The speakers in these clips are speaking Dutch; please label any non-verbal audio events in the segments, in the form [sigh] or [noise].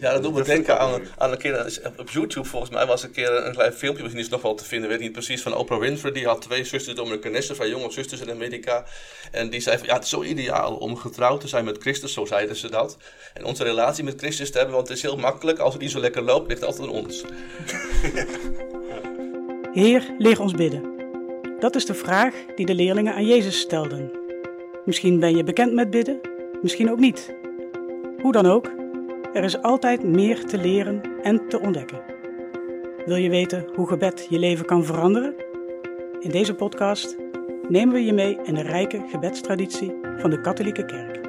Ja, dat doet me denken aan, aan een keer op YouTube. Volgens mij was een keer een klein filmpje, misschien is het nog wel te vinden, weet niet precies, van Oprah Winfrey. Die had twee zusters, Dominicanessen, van jonge zusters in Amerika. En die zei van ja, het is zo ideaal om getrouwd te zijn met Christus, zo zeiden ze dat. En onze relatie met Christus te hebben, want het is heel makkelijk. Als het niet zo lekker loopt, ligt het altijd aan ons. [laughs] Heer, leer ons bidden. Dat is de vraag die de leerlingen aan Jezus stelden. Misschien ben je bekend met bidden, misschien ook niet. Hoe dan ook, er is altijd meer te leren en te ontdekken. Wil je weten hoe gebed je leven kan veranderen? In deze podcast nemen we je mee in de rijke gebedstraditie van de katholieke kerk.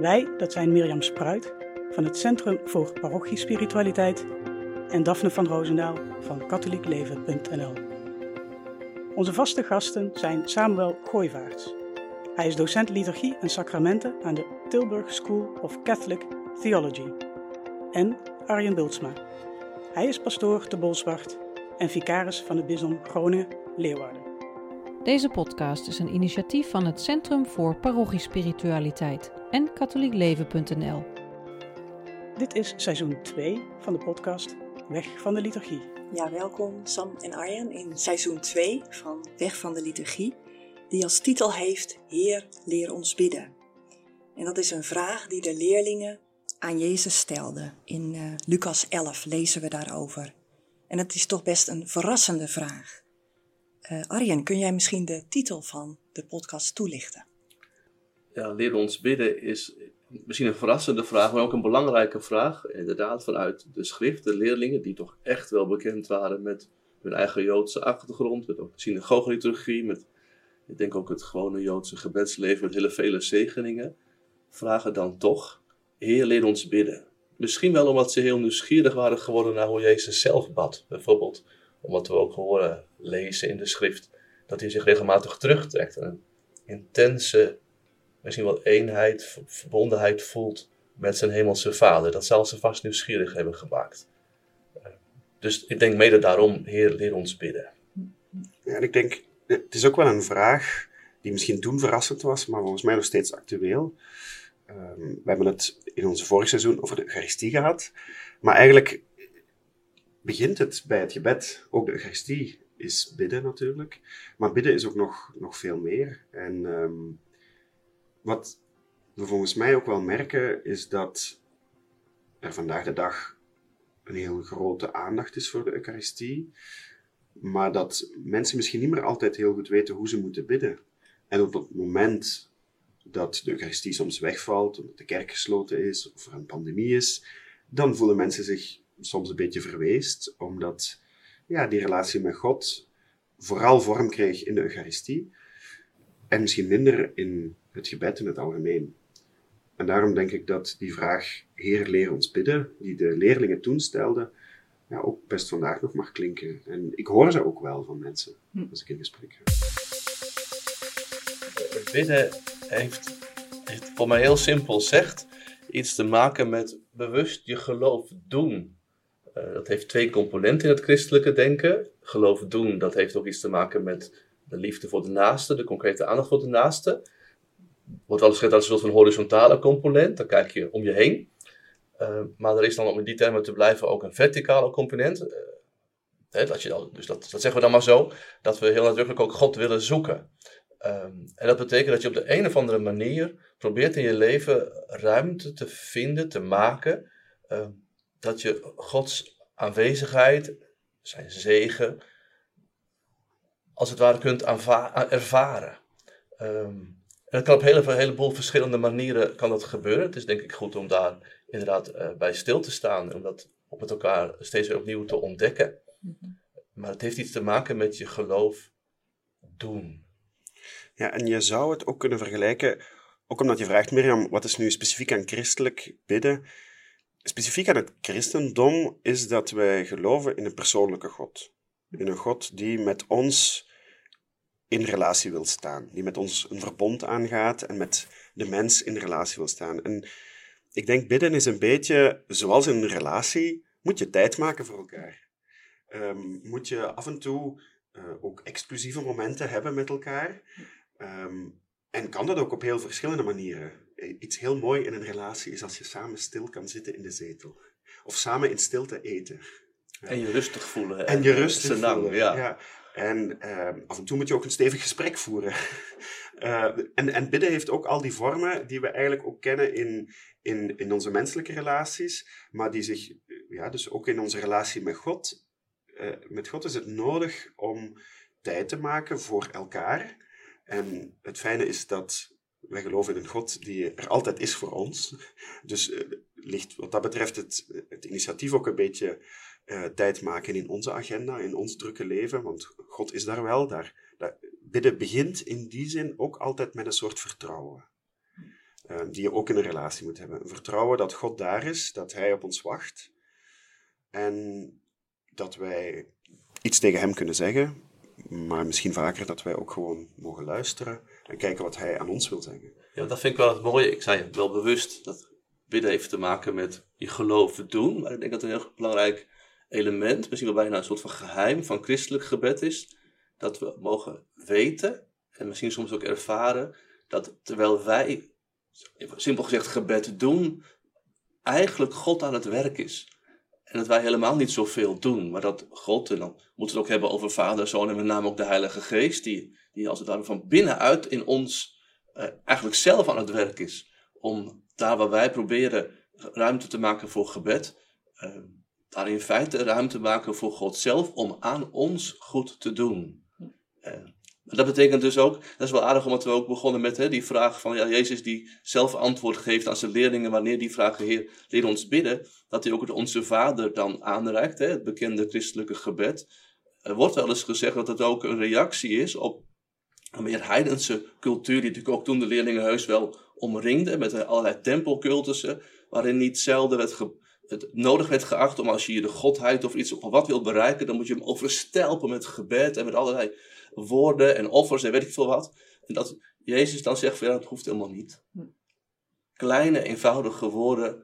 Wij, dat zijn Mirjam Spruit van het Centrum voor Parochiespiritualiteit en Daphne van Roosendaal van katholiekleven.nl. Onze vaste gasten zijn Samuel Gooivaarts. Hij is docent liturgie en sacramenten aan de Tilburg School of Catholic Theology. En Arjen Bultsma. Hij is pastoor te Bolsward en vicaris van het bisdom Groningen-Leeuwarden. Deze podcast is een initiatief van het Centrum voor Parochiespiritualiteit en katholiekleven.nl. Dit is seizoen 2 van de podcast Weg van de Liturgie. Ja, welkom Sam en Arjen in seizoen 2 van Weg van de Liturgie, die als titel heeft Heer, leer ons bidden. En dat is een vraag die de leerlingen aan Jezus stelden. In uh, Lucas 11 lezen we daarover. En het is toch best een verrassende vraag. Uh, Arjen, kun jij misschien de titel van de podcast toelichten? Ja, leer ons bidden is misschien een verrassende vraag, maar ook een belangrijke vraag. Inderdaad, vanuit de schrift, de leerlingen, die toch echt wel bekend waren met hun eigen Joodse achtergrond, met ook de synagoge-liturgie, met, ik denk ook het gewone Joodse gebedsleven, met hele vele zegeningen, vragen dan toch, Heer, leer ons bidden. Misschien wel omdat ze heel nieuwsgierig waren geworden naar hoe Jezus zelf bad. Bijvoorbeeld omdat we ook horen lezen in de schrift dat hij zich regelmatig terugtrekt. Een intense misschien wel eenheid, verbondenheid voelt met zijn hemelse vader. Dat zal ze vast nieuwsgierig hebben gemaakt. Dus ik denk mede daarom, Heer, leer ons bidden. Ja, en ik denk, het is ook wel een vraag die misschien toen verrassend was, maar volgens mij nog steeds actueel. Um, we hebben het in onze vorig seizoen over de Eucharistie gehad, maar eigenlijk begint het bij het gebed. Ook de Eucharistie is bidden natuurlijk, maar bidden is ook nog, nog veel meer. En um, wat we volgens mij ook wel merken, is dat er vandaag de dag een heel grote aandacht is voor de Eucharistie, maar dat mensen misschien niet meer altijd heel goed weten hoe ze moeten bidden. En op het moment dat de Eucharistie soms wegvalt, omdat de kerk gesloten is of er een pandemie is, dan voelen mensen zich soms een beetje verweest, omdat ja, die relatie met God vooral vorm kreeg in de Eucharistie en misschien minder in het gebed in het algemeen. En daarom denk ik dat die vraag, Heer, leer ons bidden, die de leerlingen toen stelden, ja, ook best vandaag nog mag klinken. En ik hoor ze ook wel van mensen hm. als ik in gesprek ga. Bidden heeft, heeft voor mij heel simpel zegt, iets te maken met bewust je geloof doen. Uh, dat heeft twee componenten in het christelijke denken. Geloof doen, dat heeft ook iets te maken met de liefde voor de naaste, de concrete aandacht voor de naaste wordt wel gezegd dat is een soort van horizontale component. Dan kijk je om je heen. Uh, maar er is dan om in die termen te blijven ook een verticale component. Uh, hè, dat je dan, dus dat, dat zeggen we dan maar zo. Dat we heel nadrukkelijk ook God willen zoeken. Um, en dat betekent dat je op de een of andere manier probeert in je leven ruimte te vinden, te maken. Uh, dat je Gods aanwezigheid, zijn zegen, als het ware kunt ervaren. Um, en dat kan op een hele, heleboel verschillende manieren kan dat gebeuren. Het is denk ik goed om daar inderdaad uh, bij stil te staan. Om dat op met elkaar steeds weer opnieuw te ontdekken. Mhm. Maar het heeft iets te maken met je geloof doen. Ja, en je zou het ook kunnen vergelijken, ook omdat je vraagt, Mirjam, wat is nu specifiek aan christelijk bidden? Specifiek aan het christendom is dat wij geloven in een persoonlijke God. In een God die met ons in relatie wil staan. Die met ons een verbond aangaat en met de mens in relatie wil staan. En ik denk, bidden is een beetje zoals in een relatie. Moet je tijd maken voor elkaar. Um, moet je af en toe uh, ook exclusieve momenten hebben met elkaar. Um, en kan dat ook op heel verschillende manieren. iets heel mooi in een relatie is als je samen stil kan zitten in de zetel. Of samen in stilte eten. En je rustig voelen. En je rustig senang, voelen. Ja. Ja. En eh, af en toe moet je ook een stevig gesprek voeren. [laughs] Eh, en, en bidden heeft ook al die vormen die we eigenlijk ook kennen in, in, in onze menselijke relaties, maar die zich, eh, ja, dus ook in onze relatie met God. eh, met God is het nodig om tijd te maken voor elkaar. En het fijne is dat wij geloven in een God die er altijd is voor ons. Dus eh, ligt wat dat betreft het, het initiatief ook een beetje eh, tijd maken in onze agenda, in ons drukke leven. Want God is daar wel. Daar, bidden begint in die zin ook altijd met een soort vertrouwen. eh, die je ook in een relatie moet hebben. Een vertrouwen dat God daar is, dat Hij op ons wacht. En dat wij iets tegen Hem kunnen zeggen. Maar misschien vaker dat wij ook gewoon mogen luisteren en kijken wat Hij aan ons wil zeggen. Ja, dat vind ik wel het mooie. Ik zei wel bewust dat bidden heeft te maken met je geloof doen. Maar ik denk dat een heel belangrijk element, misschien wel bijna een soort van geheim van christelijk gebed is. Dat we mogen weten en misschien soms ook ervaren dat terwijl wij, simpel gezegd, gebed doen, eigenlijk God aan het werk is. En dat wij helemaal niet zoveel doen, maar dat God, en dan moeten we het ook hebben over Vader, Zoon en met name ook de Heilige Geest, die, die als het ware van binnenuit in ons eh, eigenlijk zelf aan het werk is. Om daar waar wij proberen ruimte te maken voor gebed, eh, daar in feite ruimte maken voor God zelf om aan ons goed te doen. Eh, dat betekent dus ook, dat is wel aardig omdat we ook begonnen met hè, die vraag van ja, Jezus die zelf antwoord geeft aan zijn leerlingen wanneer die vragen, Heer, leer ons bidden, dat hij ook het Onze Vader dan aanreikt, hè, het bekende christelijke gebed. Er wordt wel eens gezegd dat het ook een reactie is op een meer heidense cultuur, die natuurlijk ook toen de leerlingen heus wel omringde, met allerlei tempelcultussen, waarin niet zelden werd het nodig werd geacht om als je je de godheid of iets of wat wil bereiken, dan moet je hem overstelpen met gebed en met allerlei woorden en offers en weet ik veel wat. En dat Jezus dan zegt van ja, dat hoeft helemaal niet. Kleine, eenvoudige woorden,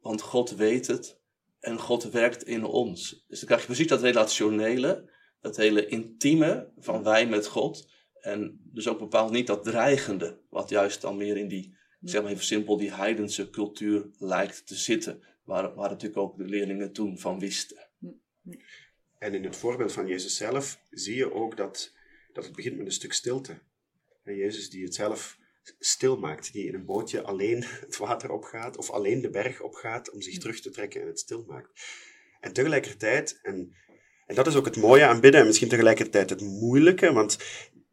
want God weet het en God werkt in ons. Dus dan krijg je precies dat relationele, dat hele intieme van wij met God. En dus ook bepaald niet dat dreigende, wat juist dan meer in die, zeg maar even simpel, die heidense cultuur lijkt te zitten. Waar, waar natuurlijk ook de leerlingen toen van wisten. En in het voorbeeld van Jezus zelf zie je ook dat, dat het begint met een stuk stilte. En Jezus die het zelf stil maakt, die in een bootje alleen [laughs] het water opgaat of alleen de berg opgaat om zich terug te trekken en het stil maakt. En tegelijkertijd, en, en dat is ook het mooie aan bidden en misschien tegelijkertijd het moeilijke, want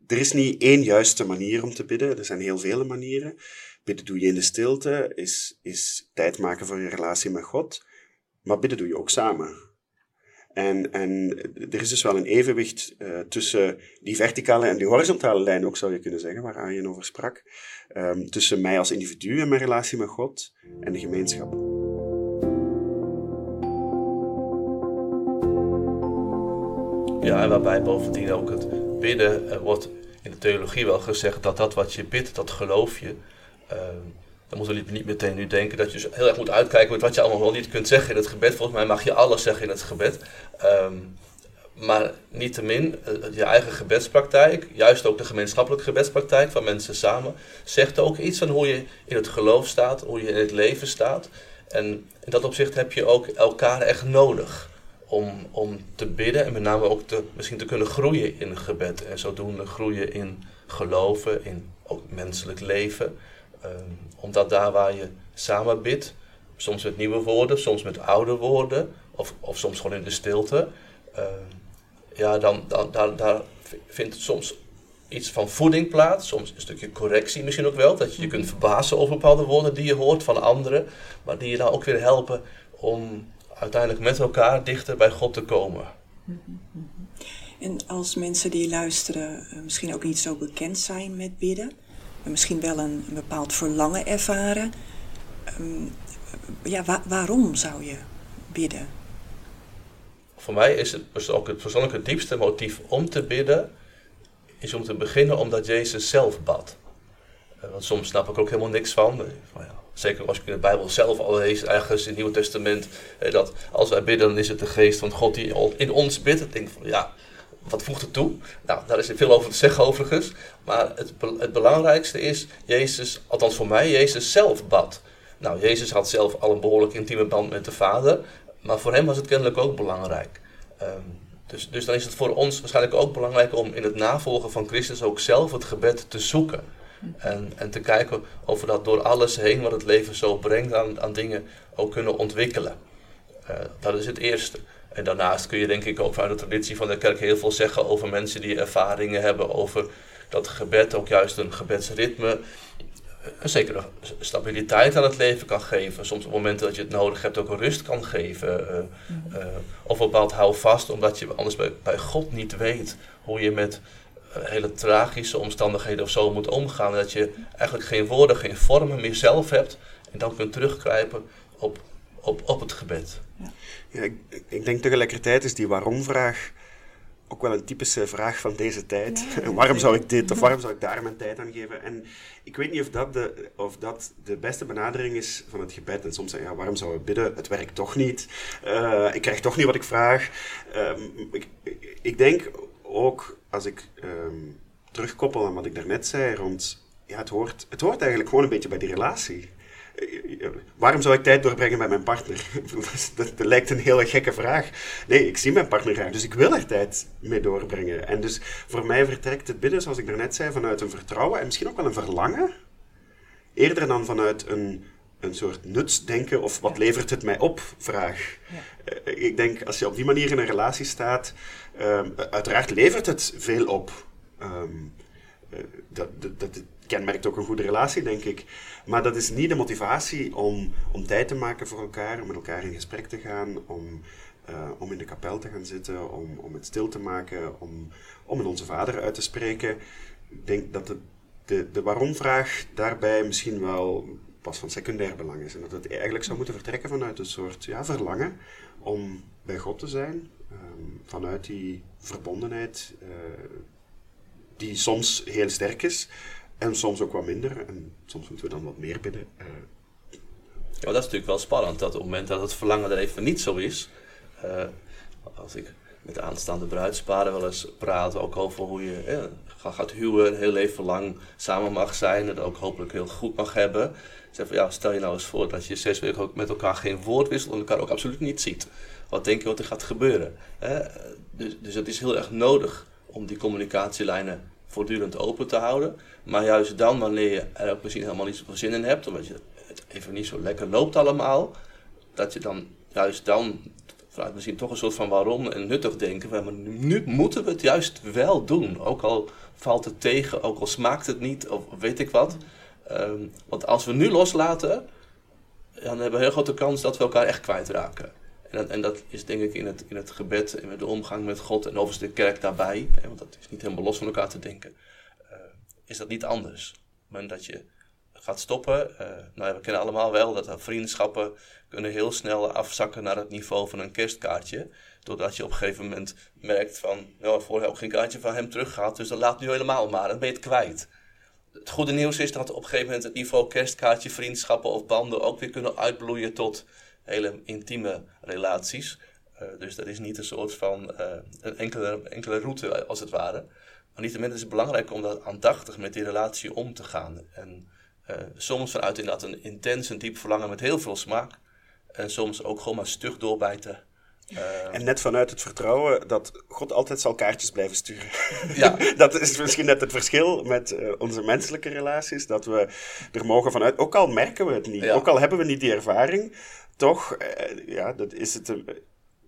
er is niet één juiste manier om te bidden, er zijn heel vele manieren. Bidden doe je in de stilte, is, is tijd maken voor je relatie met God, maar bidden doe je ook samen. En, en er is dus wel een evenwicht uh, tussen die verticale en die horizontale lijn, ook zou je kunnen zeggen, waar Arjen over sprak. Um, tussen mij als individu en mijn relatie met God en de gemeenschap. Ja, en waarbij bovendien ook het bidden, er wordt in de theologie wel gezegd dat dat wat je bidt, dat geloof je. Uh, dan moeten we niet meteen nu denken dat je heel erg moet uitkijken met wat je allemaal wel niet kunt zeggen in het gebed. Volgens mij mag je alles zeggen in het gebed. Um, maar niettemin, je eigen gebedspraktijk, juist ook de gemeenschappelijke gebedspraktijk van mensen samen, zegt ook iets van hoe je in het geloof staat, hoe je in het leven staat. En in dat opzicht heb je ook elkaar echt nodig om, om te bidden en met name ook te, misschien te kunnen groeien in gebed. En zodoende groeien in geloven, in ook menselijk leven. Um, omdat daar waar je samen bidt, soms met nieuwe woorden, soms met oude woorden, of, of soms gewoon in de stilte, uh, ja, dan, dan daar, daar vindt soms iets van voeding plaats, soms een stukje correctie misschien ook wel, dat je je kunt verbazen over bepaalde woorden die je hoort van anderen, maar die je dan ook weer helpen om uiteindelijk met elkaar dichter bij God te komen. En als mensen die luisteren misschien ook niet zo bekend zijn met bidden, misschien wel een, bepaald verlangen ervaren. Um, ja, wa waarom zou je bidden? Voor mij is het ook het persoonlijke diepste motief om te bidden, is om te beginnen omdat Jezus zelf bad. Want soms snap ik ook helemaal niks van. Ja, zeker als ik de Bijbel zelf al lees, ergens in het Nieuwe Testament, dat als wij bidden, dan is het de geest van God die in ons bidt. Ik denk van ja, wat voegt het toe? Nou, daar is veel over te zeggen overigens. Maar het, het belangrijkste is, Jezus, althans voor mij, Jezus zelf bad. Nou, Jezus had zelf al een behoorlijk intieme band met de Vader. Maar voor hem was het kennelijk ook belangrijk. Ehm, dus, dus dan is het voor ons waarschijnlijk ook belangrijk om in het navolgen van Christus ook zelf het gebed te zoeken. En, en te kijken of we dat door alles heen wat het leven zo brengt aan, aan dingen ook kunnen ontwikkelen. Uh, dat is het eerste. En daarnaast kun je denk ik ook vanuit de traditie van de kerk heel veel zeggen over mensen die ervaringen hebben over dat gebed ook juist een gebedsritme een zekere stabiliteit aan het leven kan geven. Soms op momenten dat je het nodig hebt ook rust kan geven. Uh, uh, of bepaald hou vast, omdat je anders bij, bij God niet weet hoe je met hele tragische omstandigheden of zo moet omgaan. Dat je eigenlijk geen woorden, geen vormen meer zelf hebt. En dan kunt terugkrijpen op, op, op het gebed. Ja. ik, ik, denk tegelijkertijd is die waarom-vraag ook wel een typische vraag van deze tijd. [laughs] waarom zou ik dit of waarom zou ik daar mijn tijd aan geven? En ik weet niet of dat de, of dat de beste benadering is van het gebed. En soms zeggen ja, waarom zou ik bidden? Het werkt toch niet. Uh, ik krijg toch niet wat ik vraag. Uh, ik, ik, denk ook, als ik um, terugkoppel aan wat ik daarnet zei, rond... Ja, het hoort, het hoort eigenlijk gewoon een beetje bij die relatie. Waarom zou ik tijd doorbrengen met mijn partner? [laughs] dat, dat, lijkt een hele gekke vraag. Nee, ik zie mijn partner graag, dus ik wil er tijd mee doorbrengen. En dus voor mij vertrekt het bidden, zoals ik daarnet zei, vanuit een vertrouwen en misschien ook wel een verlangen. Eerder dan vanuit een, een soort nutsdenken of wat levert het mij op vraag. Ja. Eh, ik denk, als je op die manier in een relatie staat, um, uiteraard levert het veel op. Um, dat, dat, dat, kenmerkt ook een goede relatie, denk ik. Maar dat is niet de motivatie om, om tijd te maken voor elkaar, om met elkaar in gesprek te gaan, om, uh, om in de kapel te gaan zitten, om, om het stil te maken, om, om met onze vader uit te spreken. Ik denk dat de, de, de waarom-vraag daarbij misschien wel pas van secundair belang is. En dat het eigenlijk zou moeten vertrekken vanuit een soort ja, verlangen om bij God te zijn, um, vanuit die verbondenheid. Uh, die soms heel sterk is, en soms ook wat minder. En soms moeten we dan wat meer binnen. Uh. Ja, dat is natuurlijk wel spannend. Dat op het moment dat het verlangen er even niet zo is. Uh, als ik met de aanstaande bruidsparen wel eens praat. Ook over hoe je eh, gaat huwen. Een heel leven lang samen mag zijn. En ook hopelijk heel goed mag hebben. Zeg van, ja, stel je nou eens voor dat je zes weken ook met elkaar geen woord wisselt. En elkaar ook absoluut niet ziet. Wat denk je wat er gaat gebeuren? Dus, dus het is heel erg nodig om die communicatielijnen voortdurend open te houden. Maar juist dan, wanneer je er ook misschien helemaal niet zoveel zin in hebt, omdat je het even niet zo lekker loopt allemaal, dat je dan juist dan vanuit misschien toch een soort van waarom en nuttig denken, maar nu moeten we het juist wel doen. Ook al valt het tegen, ook al smaakt het niet, of weet ik wat. Um, want als we nu loslaten, dan hebben we een heel grote kans dat we elkaar echt kwijtraken. En dat, en dat is denk ik in het, in het gebed en met de omgang met God en overigens de kerk daarbij, hè, want dat is niet helemaal los van elkaar te denken, uh, is dat niet anders. Moment dat je gaat stoppen, uh, nou ja, we kennen allemaal wel dat vriendschappen kunnen heel snel afzakken naar het niveau van een kerstkaartje. Doordat je op een gegeven moment merkt van, nou, vorige ook geen kaartje van hem teruggaat, dus dan laat nu helemaal maar, dan ben je het kwijt. Het goede nieuws is dat op een gegeven moment het niveau kerstkaartje, vriendschappen of banden ook weer kunnen uitbloeien tot hele intieme relaties. Uh, dus dat is niet een soort van uh, een enkele, enkele route als het ware. Maar niettemin is het belangrijk om daar aandachtig met die relatie om te gaan. En uh, soms vanuit inderdaad een intens en diep verlangen met heel veel smaak. En soms ook gewoon maar stug doorbijten. En net vanuit het vertrouwen dat God altijd zal kaartjes blijven sturen. Ja. [laughs] dat is misschien net het verschil met onze menselijke relaties. Dat we er mogen vanuit, ook al merken we het niet, ook al hebben we niet die ervaring, toch, uh, ja, dat is het.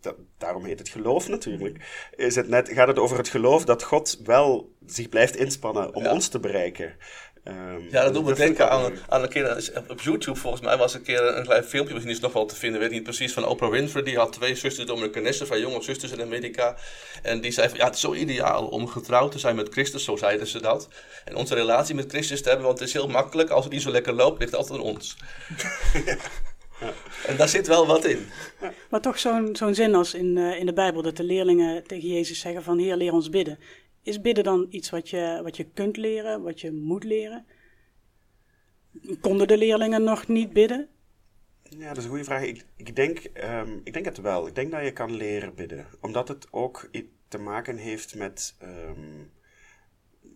Dat, daarom heet het geloof natuurlijk. Is het net, gaat het over het geloof dat God wel zich blijft inspannen om ons te bereiken. Um, ja, dat doet me denken aan, aan een keer op YouTube. Volgens mij was een keer een klein filmpje, misschien is het nog wel te vinden, weet niet precies, van Oprah Winfrey. Die had twee zusters, Dominicanessen, van jonge zusters in Amerika. En die zei van ja, het is zo ideaal om getrouwd te zijn met Christus, zo zeiden ze dat. En onze relatie met Christus te hebben, want het is heel makkelijk. Als het niet zo lekker loopt, ligt het altijd aan ons. [laughs] En daar zit wel wat in. Maar toch zo'n zo'n zin als in, uh, in de Bijbel, dat de leerlingen tegen Jezus zeggen van Heer, leer ons bidden. Is bidden dan iets wat je, wat je kunt leren, wat je moet leren? Konden de leerlingen nog niet bidden? Ja, dat is een goede vraag. Ik, ik, denk, um, ik denk het wel. Ik denk dat je kan leren bidden. Omdat het ook te maken heeft met, ehm,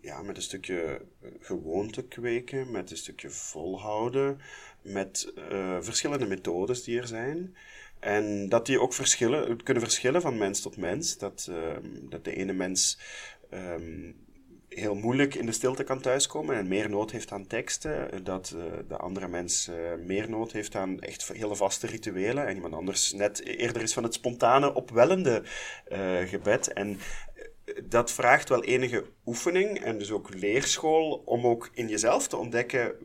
ja, met een stukje gewoonte kweken, met een stukje volhouden, met uh, verschillende methodes die er zijn. En dat die ook verschillen, kunnen verschillen van mens tot mens. Dat, ehm, dat de ene mens um, heel moeilijk in de stilte kan thuiskomen en meer nood heeft aan teksten. Dat uh, de andere mens uh, meer nood heeft aan echt hele vaste rituelen. En iemand anders net eerder is van het spontane, opwellende gebed. En dat vraagt wel enige oefening en dus ook leerschool om ook in jezelf te ontdekken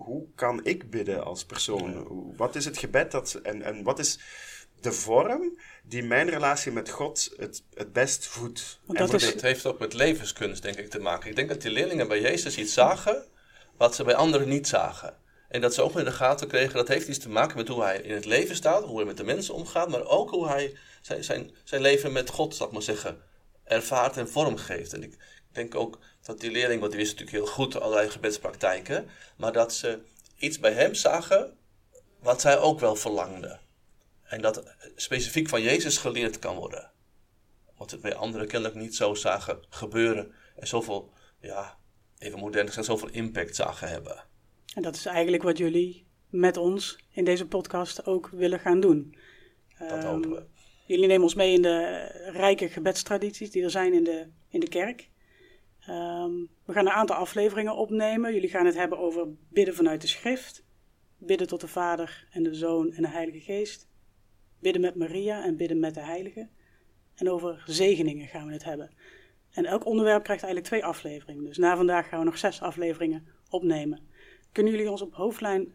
hoe kan ik bidden als persoon? Wat is het gebed dat, en, en wat is de vorm die mijn relatie met God het, het best voedt? Dat is... Het heeft ook met levenskunst, denk ik, te maken. Ik denk dat die leerlingen bij Jezus iets zagen wat ze bij anderen niet zagen. En dat ze ook in de gaten kregen, dat heeft iets te maken met hoe hij in het leven staat, hoe hij met de mensen omgaat, maar ook hoe hij zijn, zijn, zijn leven met God, zal ik maar zeggen, ervaart en vorm geeft. En ik denk ook dat die leerling, want die wist natuurlijk heel goed allerlei gebedspraktijken, maar dat ze iets bij hem zagen wat zij ook wel verlangden. En dat specifiek van Jezus geleerd kan worden. Wat we bij anderen kennelijk niet zo zagen gebeuren. En zoveel, ja, even modern gezegd, zoveel impact zagen hebben. En dat is eigenlijk wat jullie met ons in deze podcast ook willen gaan doen. Dat hopen we. Jullie nemen ons mee in de rijke gebedstradities die er zijn in de, in de kerk. Um, we gaan een aantal afleveringen opnemen. Jullie gaan het hebben over bidden vanuit de schrift. Bidden tot de Vader en de Zoon en de Heilige Geest. Bidden met Maria en bidden met de Heilige. En over zegeningen gaan we het hebben. En elk onderwerp krijgt eigenlijk twee afleveringen. Dus na vandaag gaan we nog zes afleveringen opnemen. Kunnen jullie ons op hoofdlijn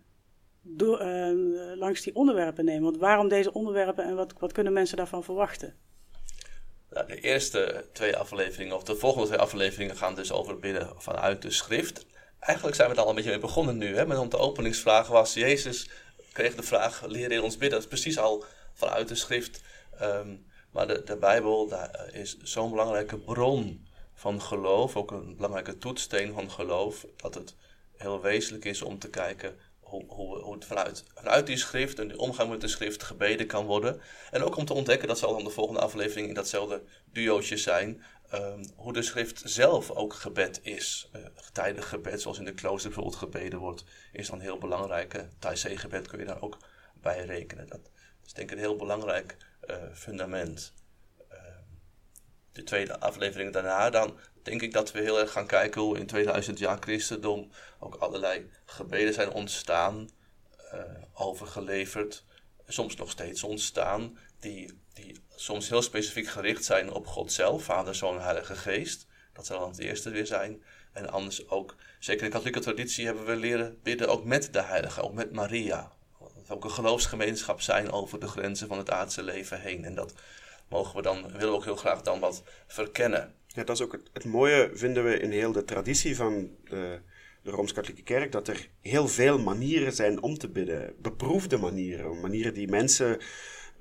door, uh, langs die onderwerpen nemen? Want waarom deze onderwerpen en wat, wat kunnen mensen daarvan verwachten? Nou, de eerste twee afleveringen, of de volgende twee afleveringen, gaan dus over bidden vanuit de schrift. Eigenlijk zijn we er al een beetje mee begonnen nu. Hè? Met de openingsvraag was: Jezus kreeg de vraag: leer in ons bidden. Dat is precies al vanuit de schrift. Um, maar de, de Bijbel daar is zo'n belangrijke bron van geloof, ook een belangrijke toetssteen van geloof, dat het heel wezenlijk is om te kijken hoe, hoe, het vanuit, vanuit die schrift en de omgang met de schrift gebeden kan worden. En ook om te ontdekken, dat zal dan de volgende aflevering in datzelfde duootje zijn, um, hoe de schrift zelf ook gebed is. Uh, tijdig gebed, zoals in de klooster bijvoorbeeld gebeden wordt, is dan heel belangrijk. Thaisee-gebed kun je daar ook bij rekenen. Dat is denk ik een heel belangrijk uh, fundament. Uh, de tweede aflevering daarna, dan denk ik dat we heel erg gaan kijken hoe in 2000 jaar christendom ook allerlei gebeden zijn ontstaan, uh, overgeleverd, soms nog steeds ontstaan, die, die soms heel specifiek gericht zijn op God zelf, Vader, Zoon, Heilige Geest. Dat zal dan het eerste weer zijn. En anders ook, zeker in de katholieke traditie, hebben we leren bidden ook met de Heilige, ook met Maria. Ook een geloofsgemeenschap zijn over de grenzen van het aardse leven heen. En dat mogen we dan, willen we ook heel graag dan wat verkennen. Ja, dat is ook het, mooie, vinden we in heel de traditie van de, de Rooms-Katholieke Kerk, dat er heel veel manieren zijn om te bidden. Beproefde manieren, manieren die mensen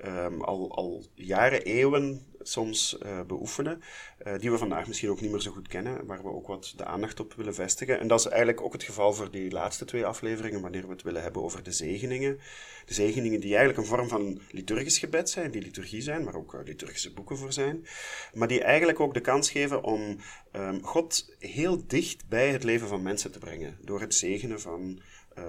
um, al, al jaren, eeuwen soms uh, beoefenen, uh, die we vandaag misschien ook niet meer zo goed kennen, waar we ook wat de aandacht op willen vestigen. En dat is eigenlijk ook het geval voor die laatste twee afleveringen, wanneer we het willen hebben over de zegeningen. De zegeningen die eigenlijk een vorm van liturgisch gebed zijn, die liturgie zijn, maar ook uh, liturgische boeken voor zijn, maar die eigenlijk ook de kans geven om um, God heel dicht bij het leven van mensen te brengen, door het zegenen van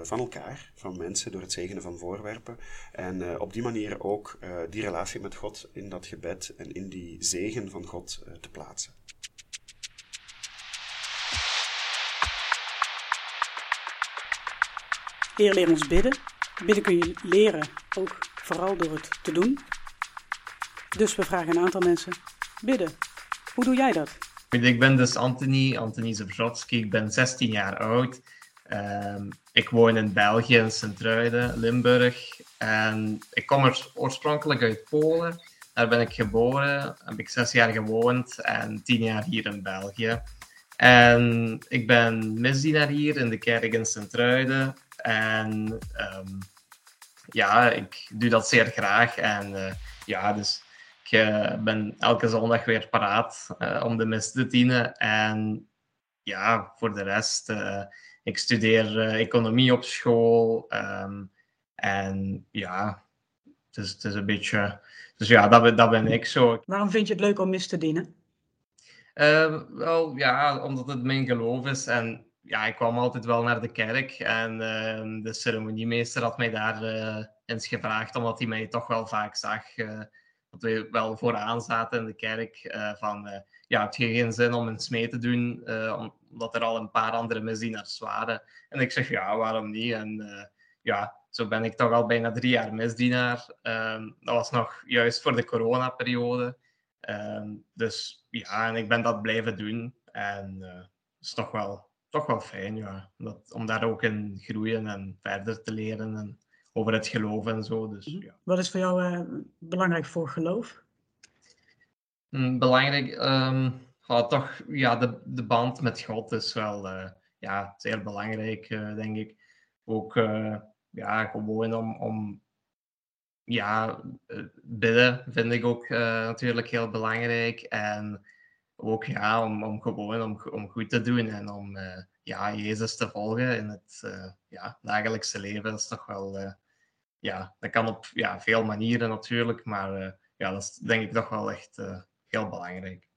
van elkaar, van mensen, door het zegenen van voorwerpen. En uh, op die manier ook uh, die relatie met God in dat gebed en in die zegen van God te plaatsen. Heer, leer ons bidden. Bidden kun je leren, ook vooral door het te doen. Dus we vragen een aantal mensen: bidden. Hoe doe jij dat? Ik ben dus Anthony, Anthony Zabrzowski. Ik ben 16 jaar oud. Um, ik woon in België, in Sint-Truiden, Limburg. En ik kom er oorspronkelijk uit Polen. Daar ben ik geboren, heb ik zes jaar gewoond en tien jaar hier in België. En ik ben misdienaar hier in de kerk in Sint-Truiden. En um, ja, ik doe dat zeer graag. En uh, ja, dus ik uh, ben elke zondag weer paraat uh, om de mis te dienen. En ja, voor de rest ik studeer uh, economie op school. Um, en ja, het, is, het is een beetje... Dus ja, dat, ben- dat ben ik zo. Waarom vind je het leuk om mis te dienen? Eh, wel, ja, omdat het mijn geloof is. En ja, ik kwam altijd wel naar de kerk. En ehm, de ceremoniemeester had mij daar eh, eens gevraagd, omdat hij mij toch wel vaak zag. Dat we wel vooraan zaten in de kerk. eh, van, eh, ja, heb je geen zin om eens mee te doen? eh, omdat er al een paar andere misdienaars waren. En ik zeg, ja, waarom niet? En ja, zo ben ik toch al bijna drie jaar misdienaar. Ehm, dat was nog juist voor de coronaperiode. Ehm, dus ja, en ik ben dat blijven doen. En eh is toch wel, toch wel fijn, ja. Om daar ook in groeien en verder te leren en over het geloof en zo. Dus ja. Wat is voor jou eh, belangrijk voor geloof? Mm, Belangrijk, ehm, ja, toch ja, de, de band met God is wel eh, ja, zeer belangrijk, eh, denk ik. Ook eh, ja, gewoon om, om ja, bidden vind ik ook eh, natuurlijk heel belangrijk. En ook ja, om, om gewoon om, om goed te doen en om eh, ja, Jezus te volgen in het eh, ja, dagelijkse leven. Is toch wel, eh, ja, dat kan op ja, veel manieren natuurlijk, maar eh, ja, dat is denk ik toch wel echt eh, heel belangrijk.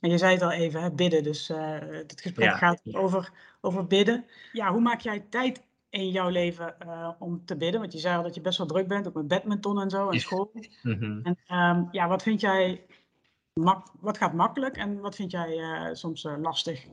En je zei het al even, hè, bidden. Dus eh dit gesprek Ja. gaat over, over bidden. Ja, hoe maak jij tijd in jouw leven om te bidden? Want je zei al dat je best wel druk bent, ook met badminton en zo en school. Mhm. En ehm, ja, wat vind jij, mak wat gaat makkelijk en wat vind jij soms lastig?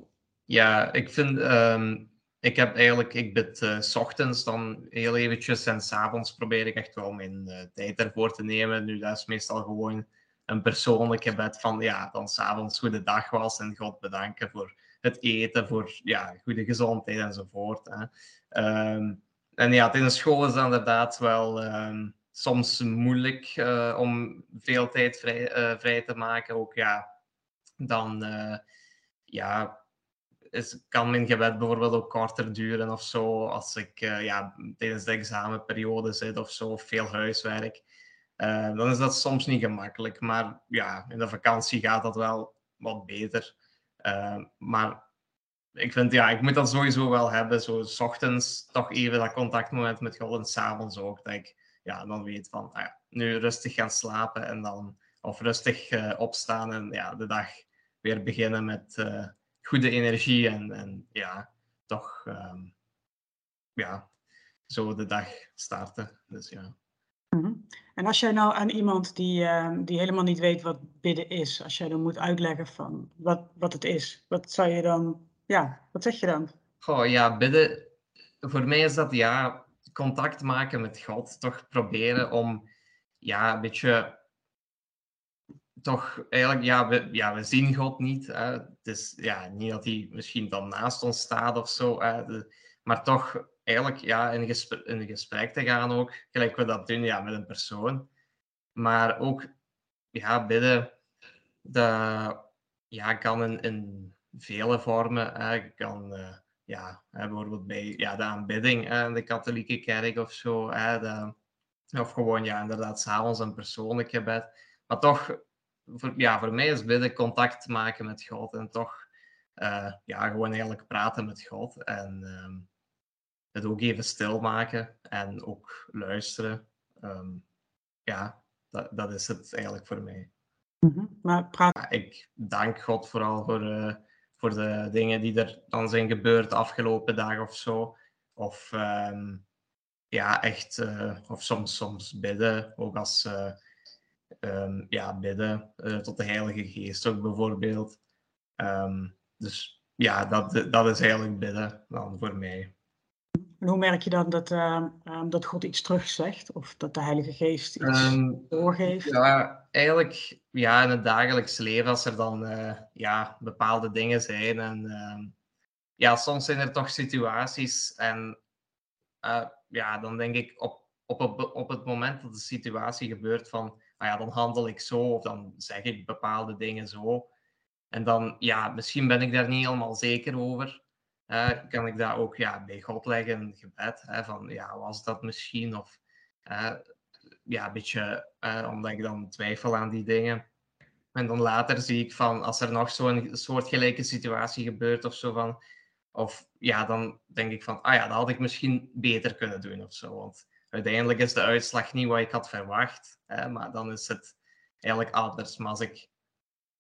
Ja, ik vind, ehm, ik heb eigenlijk, ik bid eh, s ochtends dan heel eventjes en s'avonds probeer ik echt wel mijn eh, tijd ervoor te nemen. Nu, dat is meestal gewoon een persoonlijk gebed van, ja, dan s'avonds goede dag was en God bedanken voor het eten, voor ja, goede gezondheid enzovoort. Hè. Ehm, en ja, tijdens school is dat inderdaad wel ehm, soms moeilijk eh, om veel tijd vrij, vrij te maken. Ook ja, dan ja, is, kan mijn gebed bijvoorbeeld ook korter duren of zo. Als ik eh, ja, tijdens de examenperiode zit of zo, veel huiswerk. Eh, dan is dat soms niet gemakkelijk. Maar ja, in de vakantie gaat dat wel wat beter. Eh, maar ik vind, ja, ik moet dat sowieso wel hebben. Zo, s ochtends toch even dat contactmoment met God en s'avonds ook. Dat ik ja, dan weet van, ah ja, nu rustig gaan slapen en dan, of rustig opstaan en ja, de dag weer beginnen met goede energie en, en ja, toch ehm, ja, zo de dag starten. Dus ja. Mhm. En als jij nou aan iemand die, ehm, die helemaal niet weet wat bidden is, als jij dan moet uitleggen van wat, wat het is, wat zou je dan, ja, wat zeg je dan? Goh, ja, bidden. Voor mij is dat ja, contact maken met God. Toch proberen om ja, een beetje. Toch eigenlijk, ja, we, ja, we zien God niet. Hè. Is ja, niet dat hij misschien dan naast ons staat of zo. De- maar toch eigenlijk ja, in, gesprek, in gesprek te gaan ook. Gelijk we dat doen ja, met een persoon. Maar ook ja, bidden. Dat ja, kan in, vele vormen. Kan. eh, ja, bijvoorbeeld bij ja, de aanbidding hè, in de katholieke kerk of zo. De, of gewoon, ja, inderdaad, s'avonds een persoonlijk gebed. Maar toch, voor, ja, voor mij is bidden contact maken met God en toch, eh, ja, gewoon eigenlijk praten met God. En ehm, het ook even stilmaken en ook luisteren. Ehm, ja, dat, dat is het eigenlijk voor mij. Mhm. Maar praat, Ja, ik dank God vooral voor, eh, voor de dingen die er dan zijn gebeurd de afgelopen dagen of zo. Of ehm, ja, echt, eh, of soms, soms bidden, ook als eh, ehm, ja, bidden eh, tot de Heilige Geest ook bijvoorbeeld. Ehm, dus ja, dat, dat is eigenlijk bidden dan voor mij. en hoe merk je dan dat, ehm, dat God iets terugzegt of dat de Heilige Geest iets doorgeeft? Ja, eigenlijk ja, in het dagelijks leven, als er dan eh, ja, bepaalde dingen zijn. En ja, soms zijn er toch situaties. En eh, ja, dan denk ik op, op, op, op het moment dat de situatie gebeurt van, ja, dan handel ik zo of dan zeg ik bepaalde dingen zo. En dan, ja, misschien ben ik daar niet helemaal zeker over. Kan ik dat ook ja, bij God leggen gebed? Hè, van, ja, was dat misschien? Of ja, een beetje omdat ik dan twijfel aan die dingen. En dan later zie ik van, als er nog zo'n soortgelijke situatie gebeurt of zo van, of ja, dan denk ik van, ah ja, dat had ik misschien beter kunnen doen of zo. Want uiteindelijk is de uitslag niet wat ik had verwacht. Hè, maar dan is het eigenlijk anders. Maar als ik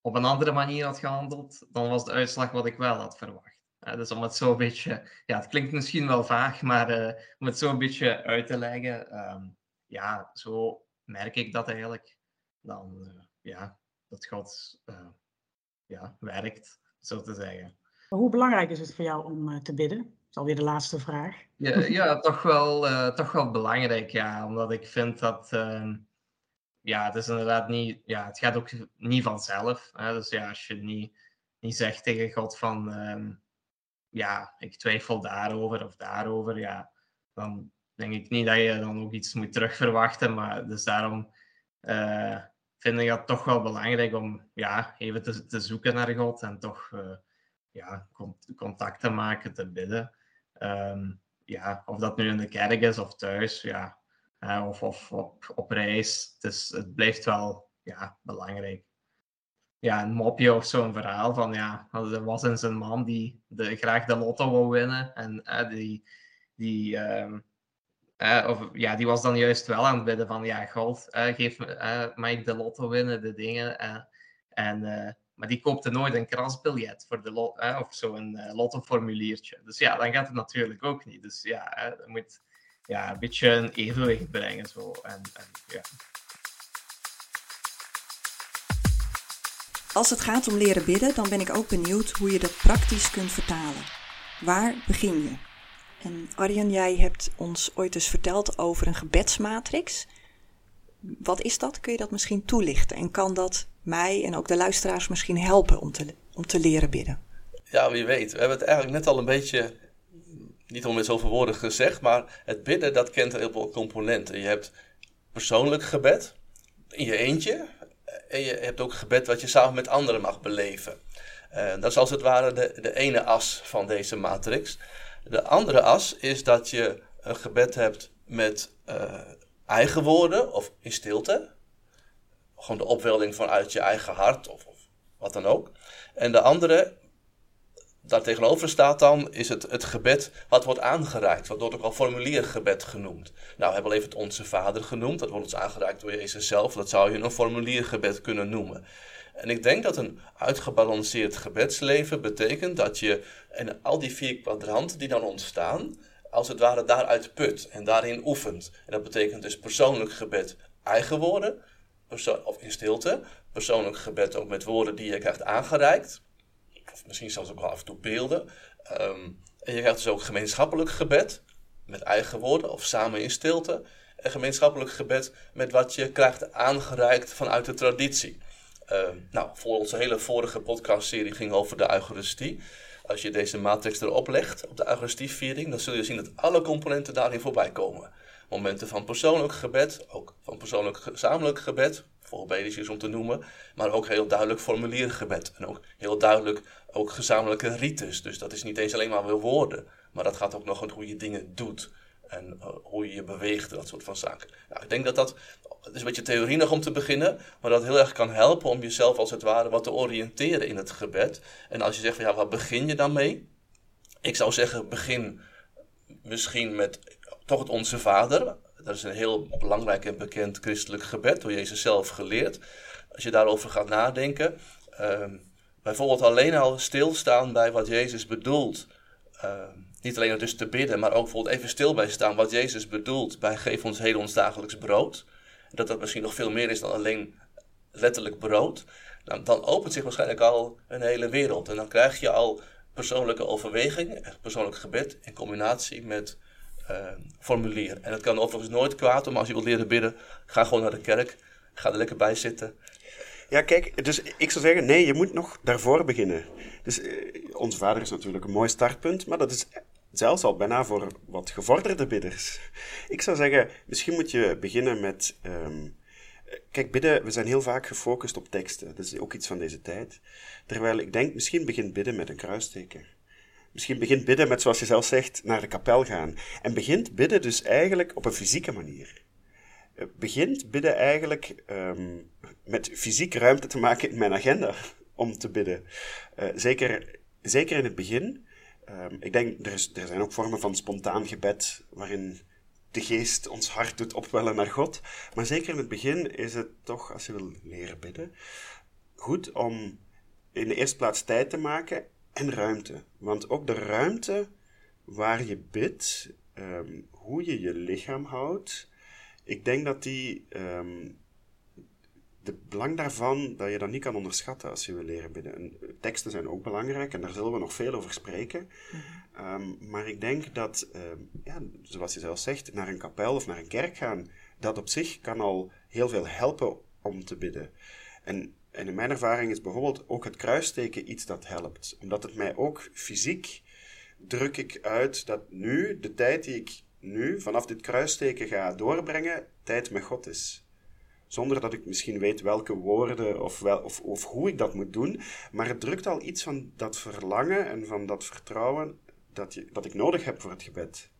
op een andere manier had gehandeld, dan was de uitslag wat ik wel had verwacht. dus om het zo een beetje, ja, het klinkt misschien wel vaag, maar uh, om het zo een beetje uit te leggen, um, ja, zo merk ik dat eigenlijk. Dan, uh, ja, dat God uh, ja, werkt, zo te zeggen. Hoe belangrijk is het voor jou om te bidden? Is alweer de laatste vraag. Ja, ja toch, wel, toch wel belangrijk, ja. Omdat ik vind dat ehm, ja, het is inderdaad niet, ja, het gaat ook niet vanzelf. Hè? Dus ja, als je niet, niet zegt tegen God van, um, ja, ik twijfel daarover of daarover, ja, dan denk ik niet dat je dan ook iets moet terugverwachten. Maar dus daarom uh, vind ik dat toch wel belangrijk om, ja, even te, te zoeken naar God en toch, uh, ja, contact te maken, te bidden. Um, ja, of dat nu in de kerk is of thuis, ja, of, of op, op reis. Dus het blijft wel ja, belangrijk. Ja, een mopje of zo'n verhaal van ja, er was eens een man die de, graag de lotto wou winnen. En die, die, uh, of, ja, die was dan juist wel aan het bidden van ja, God, geef ik de lotto winnen, de dingen. en, maar die koopte nooit een krasbiljet voor de lot, of zo'n lottoformuliertje. Dus ja, dan gaat het natuurlijk ook niet. Dus ja, je moet ja, een beetje een evenwicht brengen. Zo. En, en, ja. Als het gaat om leren bidden, dan ben ik ook benieuwd hoe je dat praktisch kunt vertalen. Waar begin je? En Arjen, jij hebt ons ooit eens verteld over een gebedsmatrix. Wat is dat? Kun je dat misschien toelichten? En kan dat mij en ook de luisteraars misschien helpen om te, om te leren bidden? Ja, wie weet. We hebben het eigenlijk net al een beetje niet om met zoveel woorden gezegd, maar het bidden dat kent heel veel componenten. Je hebt persoonlijk gebed in je eentje en je hebt ook gebed wat je samen met anderen mag beleven. Uh, dat is als het ware de, de ene as van deze matrix. De andere as is dat je een gebed hebt met uh, eigen woorden of in stilte. Gewoon de opwelding vanuit je eigen hart of, of wat dan ook. En de andere daar tegenover staat dan, is het, het gebed wat wordt aangereikt. Wat wordt ook al formuliergebed genoemd. Nou, we hebben al even het Onze Vader genoemd. Dat wordt ons aangereikt door Jezus zelf. Dat zou je een formuliergebed kunnen noemen. En ik denk dat een uitgebalanceerd gebedsleven betekent dat je en al die vier kwadranten die dan ontstaan, als het ware daaruit put en daarin oefent. En dat betekent dus persoonlijk gebed, eigen woorden, of in stilte. Persoonlijk gebed ook met woorden die je krijgt aangereikt of misschien zelfs ook wel af en toe beelden. Ehm, en je krijgt dus ook gemeenschappelijk gebed met eigen woorden of samen in stilte. En gemeenschappelijk gebed met wat je krijgt aangereikt vanuit de traditie. Uh, nou, voor onze hele vorige podcastserie ging over de Eucharistie. Als je deze matrix erop legt, op de Eucharistieviering, dan zul je zien dat alle componenten daarin voorbij komen. Momenten van persoonlijk gebed, ook van persoonlijk gezamenlijk gebed, voorbedisch is om te noemen, maar ook heel duidelijk formuliergebed. En ook heel duidelijk ook gezamenlijke rites. Dus dat is niet eens alleen maar weer woorden, maar dat gaat ook nog om hoe je dingen doet. En uh, hoe je je beweegt, dat soort van zaken. Nou, ik denk dat dat, het is een beetje theorie nog om te beginnen, maar dat heel erg kan helpen om jezelf als het ware wat te oriënteren in het gebed. En als je zegt van ja, wat begin je dan mee? Ik zou zeggen, begin misschien met toch het Onze Vader. Dat is een heel belangrijk en bekend christelijk gebed, door Jezus zelf geleerd. Als je daarover gaat nadenken, uh, bijvoorbeeld alleen al stilstaan bij wat Jezus bedoelt. Uh, niet alleen dus te bidden, maar ook bijvoorbeeld even stil bij staan wat Jezus bedoelt bij geef ons heel ons dagelijks brood. Dat dat misschien nog veel meer is dan alleen letterlijk brood. Nou, dan opent zich waarschijnlijk al een hele wereld. En dan krijg je al persoonlijke overweging, persoonlijk gebed in combinatie met formulier. En het kan overigens nooit kwaad om als je wilt leren bidden, ga gewoon naar de kerk, ga er lekker bij zitten. Ja, kijk, dus ik zou zeggen, nee, je moet nog daarvoor beginnen. Dus uh, vader is natuurlijk een mooi startpunt, maar dat is zelfs al bijna voor wat gevorderde bidders. Ik zou zeggen, misschien moet je beginnen met. Um, kijk, bidden, we zijn heel vaak gefocust op teksten. Dat is ook iets van deze tijd. Terwijl ik denk, misschien begint bidden met een kruisteken. Misschien begint bidden met, zoals je zelf zegt, naar de kapel gaan. En begint bidden dus eigenlijk op een fysieke manier. Eh, begint bidden eigenlijk um, met fysiek ruimte te maken in mijn agenda om te bidden. Uh, zeker, zeker in het begin. Um, ik denk, er, is, er zijn ook vormen van spontaan gebed waarin de geest ons hart doet opwellen naar God. Maar zeker in het begin is het toch, als je wil leren bidden, goed om in de eerste plaats tijd te maken en ruimte. Want ook de ruimte waar je bidt, ehm, hoe je je lichaam houdt, ik denk dat die, um, de belang daarvan, dat je dat niet kan onderschatten als je wil leren bidden. En teksten zijn ook belangrijk en daar zullen we nog veel over spreken. Ehm, maar ik denk dat, ja, zoals je zelf zegt, naar een kapel of naar een kerk gaan, dat op zich kan al heel veel helpen om te bidden. En en in mijn ervaring is bijvoorbeeld ook het kruisteken iets dat helpt. Omdat het mij ook fysiek druk ik uit dat nu, de tijd die ik nu vanaf dit kruisteken ga doorbrengen, tijd met God is. Zonder dat ik misschien weet welke woorden of, wel, of, of hoe ik dat moet doen. Maar het drukt al iets van dat verlangen en van dat vertrouwen dat, je, dat ik nodig heb voor het gebed.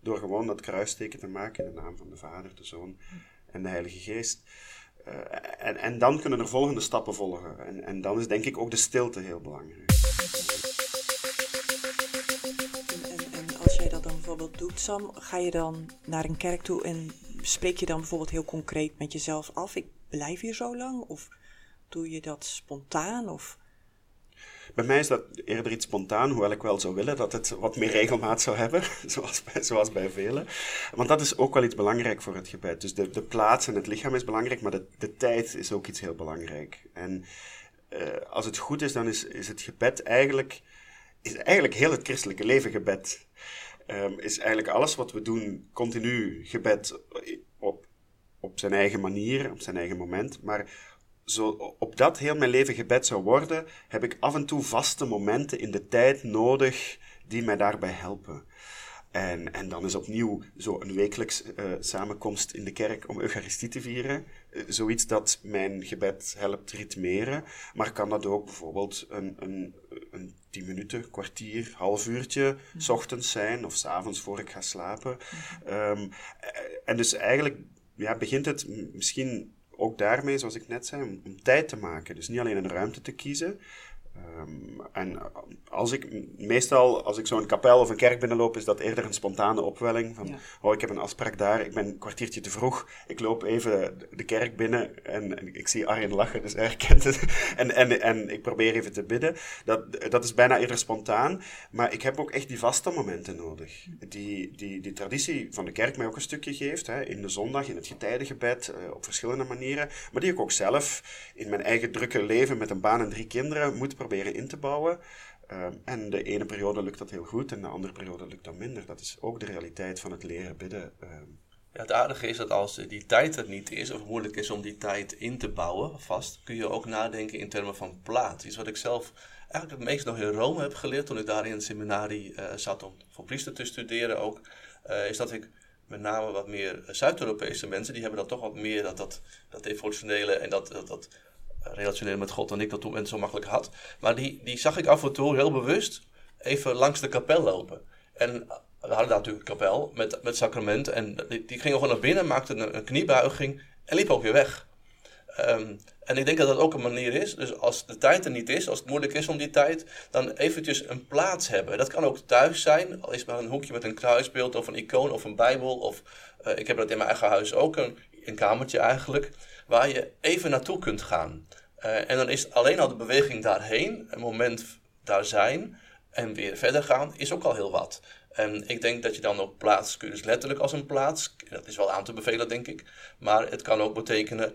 Door gewoon dat kruisteken te maken in de naam van de Vader, de Zoon en de Heilige Geest. Eh, en, en dan kunnen er volgende stappen volgen. En, en dan is denk ik ook de stilte heel belangrijk. En, en, als jij dat dan bijvoorbeeld doet, Sam, ga je dan naar een kerk toe en spreek je dan bijvoorbeeld heel concreet met jezelf af: ik blijf hier zo lang? Of doe je dat spontaan? Of bij mij is dat eerder iets spontaan, hoewel ik wel zou willen dat het wat meer regelmaat zou hebben, [laughs] zoals bij, zoals bij velen. Want dat is ook wel iets belangrijk voor het gebed. Dus de, de plaats en het lichaam is belangrijk, maar de, de tijd is ook iets heel belangrijk. En uh, als het goed is, dan is, is het gebed eigenlijk, is eigenlijk heel het christelijke leven gebed. Um, is eigenlijk alles wat we doen continu gebed op, op zijn eigen manier, op zijn eigen moment. Maar zo op dat heel mijn leven gebed zou worden, heb ik af en toe vaste momenten in de tijd nodig die mij daarbij helpen. En, en dan is opnieuw zo een wekelijks uh, samenkomst in de kerk om Eucharistie te vieren. Uh, zoiets dat mijn gebed helpt ritmeren. Maar kan dat ook bijvoorbeeld een, een, een tien minuten, kwartier, half uurtje, mm. s ochtends zijn of s avonds voor ik ga slapen. Mm. Um, en dus eigenlijk ja, begint het misschien ook daarmee, zoals ik net zei, om, om, tijd te maken. Dus niet alleen een ruimte te kiezen. Um, en als ik, meestal als ik zo'n kapel of een kerk binnenloop, is dat eerder een spontane opwelling. Van, oh, ik heb een afspraak daar, ik ben een kwartiertje te vroeg. Ik loop even de kerk binnen en, en ik zie Arjen lachen, dus hij herkent het. [laughs] En, en, en ik probeer even te bidden. Dat, dat is bijna eerder spontaan. Maar ik heb ook echt die vaste momenten nodig. Die, die, die traditie van de kerk mij ook een stukje geeft. Hè, in de zondag, in het getijdengebed, uh, op verschillende manieren. Maar die ik ook zelf in mijn eigen drukke leven met een baan en drie kinderen moet proberen in te bouwen. Ehm, en de ene periode lukt dat heel goed en de andere periode lukt dat minder. Dat is ook de realiteit van het leren bidden. Ehm. Ja, het aardige is dat als die tijd er niet is, of moeilijk is om die tijd in te bouwen vast, kun je ook nadenken in termen van plaats. Iets wat ik zelf eigenlijk het meest nog in Rome heb geleerd toen ik daar in het seminarie uh, zat om voor priester te studeren ook, uh, is dat ik met name wat meer Zuid-Europese mensen, die hebben dat toch wat meer, dat, dat, dat devotionele en dat, dat relationeren met God dan ik dat toen zo makkelijk had. Maar die, die zag ik af en toe heel bewust even langs de kapel lopen. En we hadden daar natuurlijk een kapel met, met sacrament. En die, die gingen gewoon naar binnen, maakten een, kniebuiging en liep ook weer weg. Um, en ik denk dat dat ook een manier is. Dus als de tijd er niet is, als het moeilijk is om die tijd, dan eventjes een plaats hebben. Dat kan ook thuis zijn, al is maar een hoekje met een kruisbeeld of een icoon of een bijbel. Of uh, ik heb dat in mijn eigen huis ook, een, een kamertje eigenlijk waar je even naartoe kunt gaan. Uh, en dan is alleen al de beweging daarheen, een moment daar zijn en weer verder gaan, is ook al heel wat. En ik denk dat je dan ook plaats dus letterlijk als een plaats. Dat is wel aan te bevelen, denk ik. Maar het kan ook betekenen.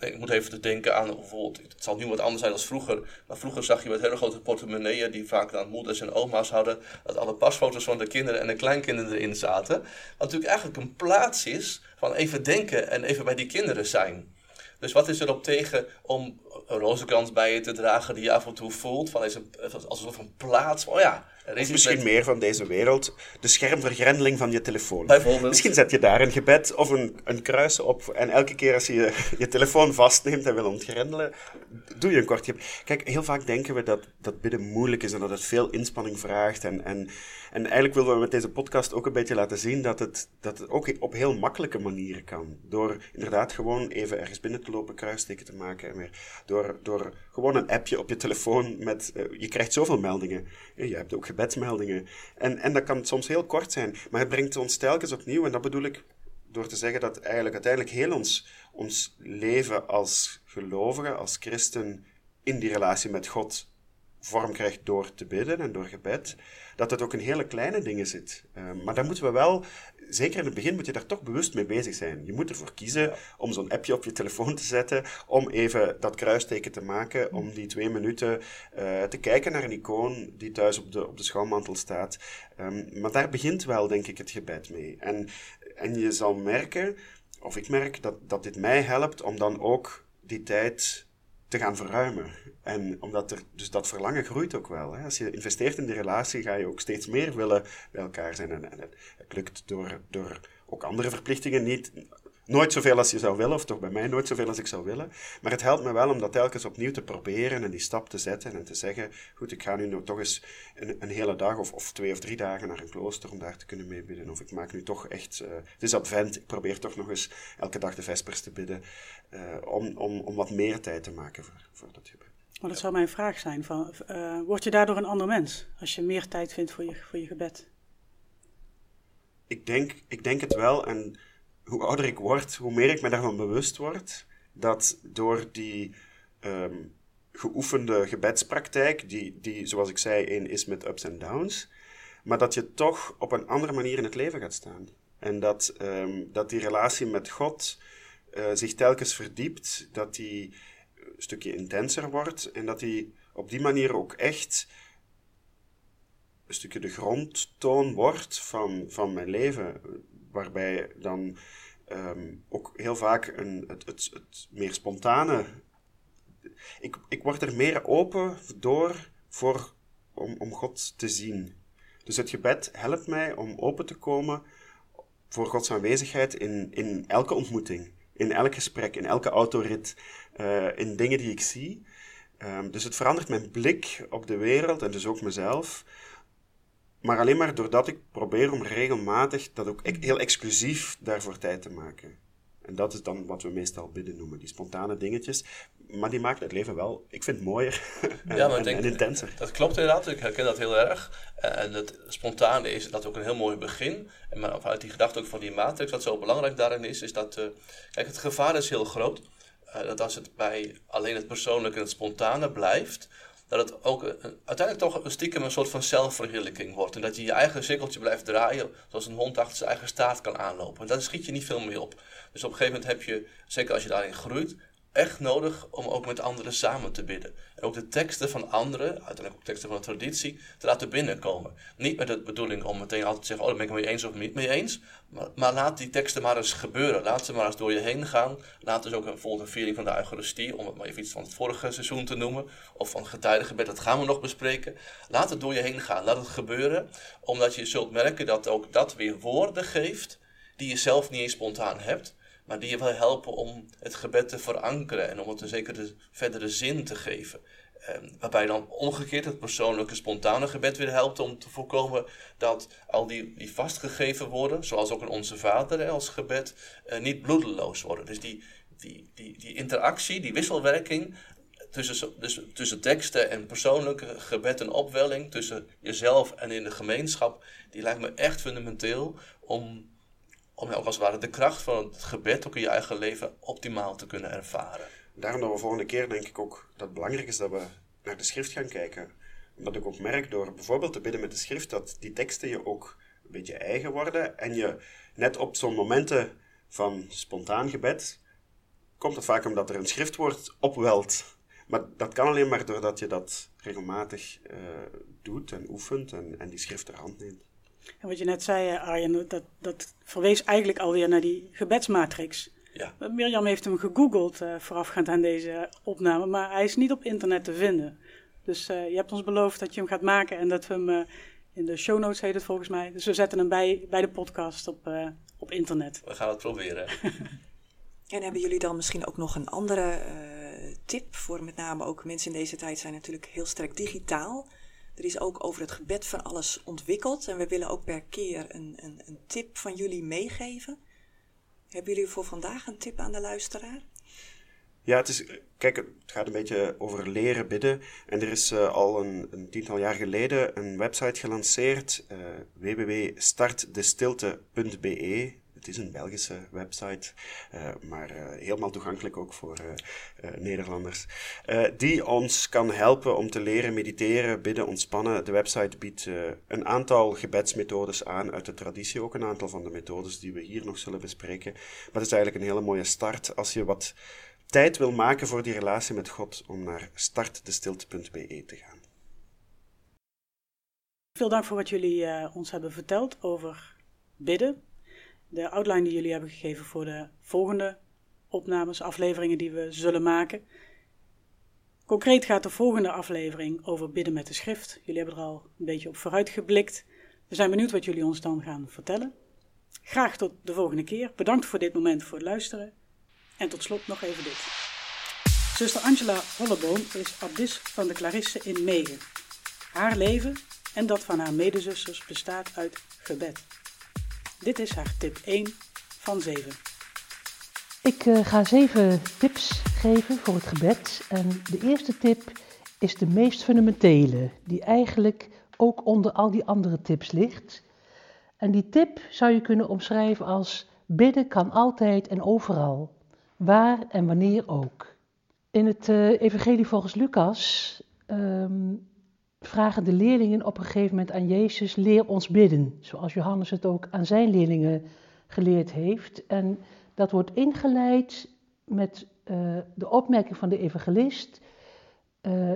Ik moet even denken aan bijvoorbeeld. Het zal nu wat anders zijn dan vroeger. Maar vroeger zag je met hele grote portemonneeën. die vaak dan moeders en oma's hadden. dat alle pasfoto's van de kinderen en de kleinkinderen erin zaten. Wat natuurlijk eigenlijk een plaats is van even denken en even bij die kinderen zijn. Dus wat is er op tegen om een rozenkrans bij je te dragen die je af en toe voelt? Van is een, alsof een plaats. Oh ja, is misschien meer van deze wereld. De schermvergrendeling van je telefoon. Bijvoorbeeld. Misschien zet je daar een gebed of een, een kruis op. En elke keer als je je telefoon vastneemt en wil ontgrendelen, doe je een kort gebed. Kijk, heel vaak denken we dat, dat bidden moeilijk is en dat het veel inspanning vraagt. En, en, en eigenlijk willen we met deze podcast ook een beetje laten zien dat het, dat het ook op heel makkelijke manieren kan. Door inderdaad gewoon even ergens binnen te lopen, kruisteken te maken en weer. Door, door gewoon een appje op je telefoon met. Uh, je krijgt zoveel meldingen. Je hebt ook gebedsmeldingen. En, en dat kan soms heel kort zijn, maar het brengt ons telkens opnieuw, en dat bedoel ik door te zeggen dat eigenlijk uiteindelijk heel ons, ons leven als gelovigen, als christen, in die relatie met God vorm krijgt door te bidden en door gebed, dat het ook in hele kleine dingen zit. Uh, maar daar moeten we wel, zeker in het begin, moet je daar toch bewust mee bezig zijn. Je moet ervoor kiezen om zo'n appje op je telefoon te zetten, om even dat kruisteken te maken, om die twee minuten uh, te kijken naar een icoon die thuis op de, op de schouwmantel staat. Um, maar daar begint wel, denk ik, het gebed mee. En, en je zal merken, of ik merk, dat, dat dit mij helpt om dan ook die tijd te gaan verruimen. En omdat er, dus dat verlangen groeit ook wel. Hè. Als je investeert in die relatie, ga je ook steeds meer willen bij elkaar zijn. En, het, het, lukt door, door ook andere verplichtingen niet nooit zoveel als je zou willen, of toch bij mij nooit zoveel als ik zou willen. Maar het helpt me wel om dat telkens opnieuw te proberen en die stap te zetten en te zeggen, goed, ik ga nu nog toch eens een, een hele dag of, of twee of drie dagen naar een klooster om daar te kunnen meebidden. Of ik maak nu toch echt, uh, het is advent, ik probeer toch nog eens elke dag de vespers te bidden, uh, om, om, om wat meer tijd te maken voor, voor dat gebed. Maar dat zou mijn vraag zijn, van, uh, word je daardoor een ander mens als je meer tijd vindt voor je, voor je gebed? Ik denk, ik denk het wel en hoe ouder ik word, hoe meer ik me daarvan bewust word dat door die um, geoefende gebedspraktijk, die, die, zoals ik zei, één is met ups en downs, maar dat je toch op een andere manier in het leven gaat staan. En dat, um, dat die relatie met God uh, zich telkens verdiept, dat die een stukje intenser wordt en dat die op die manier ook echt een stukje de grondtoon wordt van, van mijn leven waarbij dan um, ook heel vaak een, het, het, het meer spontane. Ik, ik word er meer open door voor, om, om God te zien. Dus het gebed helpt mij om open te komen voor Gods aanwezigheid in, in elke ontmoeting, in elk gesprek, in elke autorit, uh, in dingen die ik zie. Um, dus het verandert mijn blik op de wereld en dus ook mezelf. Maar alleen maar doordat ik probeer om regelmatig dat ook heel exclusief daarvoor tijd te maken. En dat is dan wat we meestal bidden noemen, die spontane dingetjes. Maar die maken het leven wel, ik vind het mooier [laughs] en, ja, maar denk, en, intenser. Dat klopt inderdaad, ik herken dat heel erg. En het spontane is dat ook een heel mooi begin. En maar vanuit die gedachte ook van die matrix, wat zo belangrijk daarin is, is dat... Uh, kijk, het gevaar is heel groot. Uh, dat als het bij alleen het persoonlijke en het spontane blijft dat het ook uiteindelijk toch een stiekem een soort van zelfverheerlijking wordt. En dat je je eigen cirkeltje blijft draaien, zoals een hond achter zijn eigen staart kan aanlopen. En daar schiet je niet veel mee op. Dus op een gegeven moment heb je, zeker als je daarin groeit, echt nodig om ook met anderen samen te bidden. Ook de teksten van anderen, uiteindelijk ook teksten van de traditie, te laten binnenkomen. Niet met de bedoeling om meteen altijd te zeggen, oh, daar ben ik het mee eens of niet mee eens. Maar, laat die teksten maar eens gebeuren. Laat ze maar eens door je heen gaan. Laat dus ook een volgende viering van de Eucharistie, om het maar even iets van het vorige seizoen te noemen. Of van getijdengebed, dat gaan we nog bespreken. Laat het door je heen gaan. Laat het gebeuren. Omdat je zult merken dat ook dat weer woorden geeft die je zelf niet eens spontaan hebt maar die je wil helpen om het gebed te verankeren en om het een zekere verdere zin te geven. Um, waarbij dan omgekeerd het persoonlijke, spontane gebed weer helpt om te voorkomen dat al die, die vastgegeven woorden, zoals ook in Onze Vader als gebed, uh, niet bloedeloos worden. Dus die, die, die, die interactie, die wisselwerking tussen, dus, tussen teksten en persoonlijke gebed en opwelling, tussen jezelf en in de gemeenschap, die lijkt me echt fundamenteel om om ook als ware de kracht van het gebed ook in je eigen leven optimaal te kunnen ervaren. Daarom dat we volgende keer denk ik ook dat het belangrijk is dat we naar de schrift gaan kijken. Omdat ik ook merk door bijvoorbeeld te bidden met de schrift dat die teksten je ook een beetje eigen worden en je net op zo'n momenten van spontaan gebed komt het vaak omdat er een schriftwoord opwelt. Maar dat kan alleen maar doordat je dat regelmatig uh, doet en oefent en, en die schrift ter hand neemt. En wat je net zei, eh, Arjen, dat, dat verwees eigenlijk alweer naar die gebedsmatrix. Ja. Mirjam heeft hem gegoogeld uh, voorafgaand aan deze opname, maar hij is niet op internet te vinden. Dus uh, je hebt ons beloofd dat je hem gaat maken en dat we hem uh, in de show notes heet het volgens mij. Dus we zetten hem bij, bij de podcast op, op internet. We gaan het proberen. [laughs] en hebben jullie dan misschien ook nog een andere tip voor met name ook mensen in deze tijd zijn natuurlijk heel sterk digitaal. Er is ook over het gebed van alles ontwikkeld en we willen ook per keer een, een, een tip van jullie meegeven. Hebben jullie voor vandaag een tip aan de luisteraar? Ja, het is, kijk, het gaat een beetje over leren bidden. En er is uh, al een, een, tiental jaar geleden een website gelanceerd, uh, www.startdestilte.be. Het is een Belgische website, uh, maar uh, helemaal toegankelijk ook voor uh, Nederlanders. die ons kan helpen om te leren mediteren, bidden, ontspannen. De website biedt een aantal gebedsmethodes aan uit de traditie, ook een aantal van de methodes die we hier nog zullen bespreken. Maar het is eigenlijk een hele mooie start als je wat tijd wil maken voor die relatie met God om naar startdestilte.be te gaan. Veel dank voor wat jullie ons hebben verteld over bidden de outline die jullie hebben gegeven voor de volgende opnames, afleveringen die we zullen maken. Concreet gaat de volgende aflevering over bidden met de schrift. Jullie hebben er al een beetje op vooruit geblikt. We zijn benieuwd wat jullie ons dan gaan vertellen. Graag tot de volgende keer. Bedankt voor dit moment voor het luisteren. En tot slot nog even dit. Zuster Angela Holleboom is abdis van de Clarisse in Megen. Haar leven en dat van haar medezusters bestaat uit gebed. Dit is haar tip 1 van 7. Ik uh, ga zeven tips geven voor het gebed. En de eerste tip is de meest fundamentele, die eigenlijk ook onder al die andere tips ligt. En die tip zou je kunnen omschrijven als bidden kan altijd en overal, waar en wanneer ook. In het uh, Evangelie volgens Lucas um, vragen de leerlingen op een gegeven moment aan Jezus: leer ons bidden. Zoals Johannes het ook aan zijn leerlingen geleerd heeft. En dat wordt ingeleid met uh, de opmerking van de evangelist. Uh,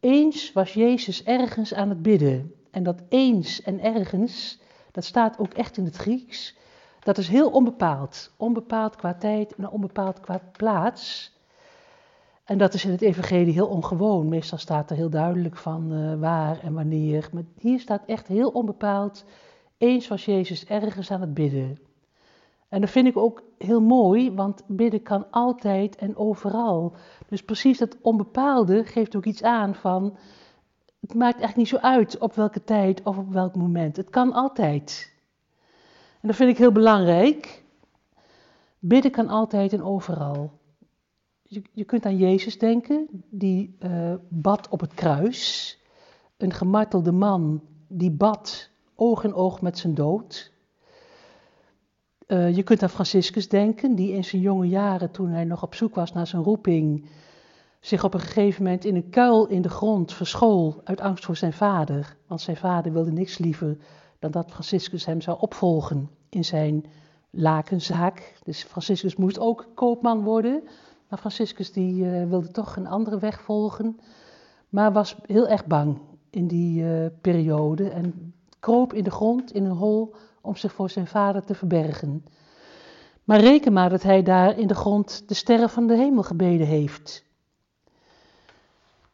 eens was Jezus ergens aan het bidden. En dat eens en ergens, dat staat ook echt in het Grieks. Dat is heel onbepaald. Onbepaald qua tijd en onbepaald qua plaats. En dat is in het evangelie heel ongewoon. Meestal staat er heel duidelijk van uh, waar en wanneer. Maar hier staat echt heel onbepaald. Eens was Jezus ergens aan het bidden. En dat vind ik ook heel mooi, want bidden kan altijd en overal. Dus precies dat onbepaalde geeft ook iets aan van. Het maakt echt niet zo uit op welke tijd of op welk moment. Het kan altijd. En dat vind ik heel belangrijk. Bidden kan altijd en overal je, je kunt aan Jezus denken, die uh, bad op het kruis. Een gemartelde man die bad oog in oog met zijn dood. Uh, je kunt aan Franciscus denken, die in zijn jonge jaren, toen hij nog op zoek was naar zijn roeping, zich op een gegeven moment in een kuil in de grond verschool uit angst voor zijn vader. Want zijn vader wilde niks liever dan dat Franciscus hem zou opvolgen in zijn lakenzaak. Dus Franciscus moest ook koopman worden. Maar Franciscus die, uh, wilde toch een andere weg volgen, maar was heel erg bang in die uh, periode en kroop in de grond in een hol om zich voor zijn vader te verbergen. Maar reken maar dat hij daar in de grond de sterren van de hemel gebeden heeft.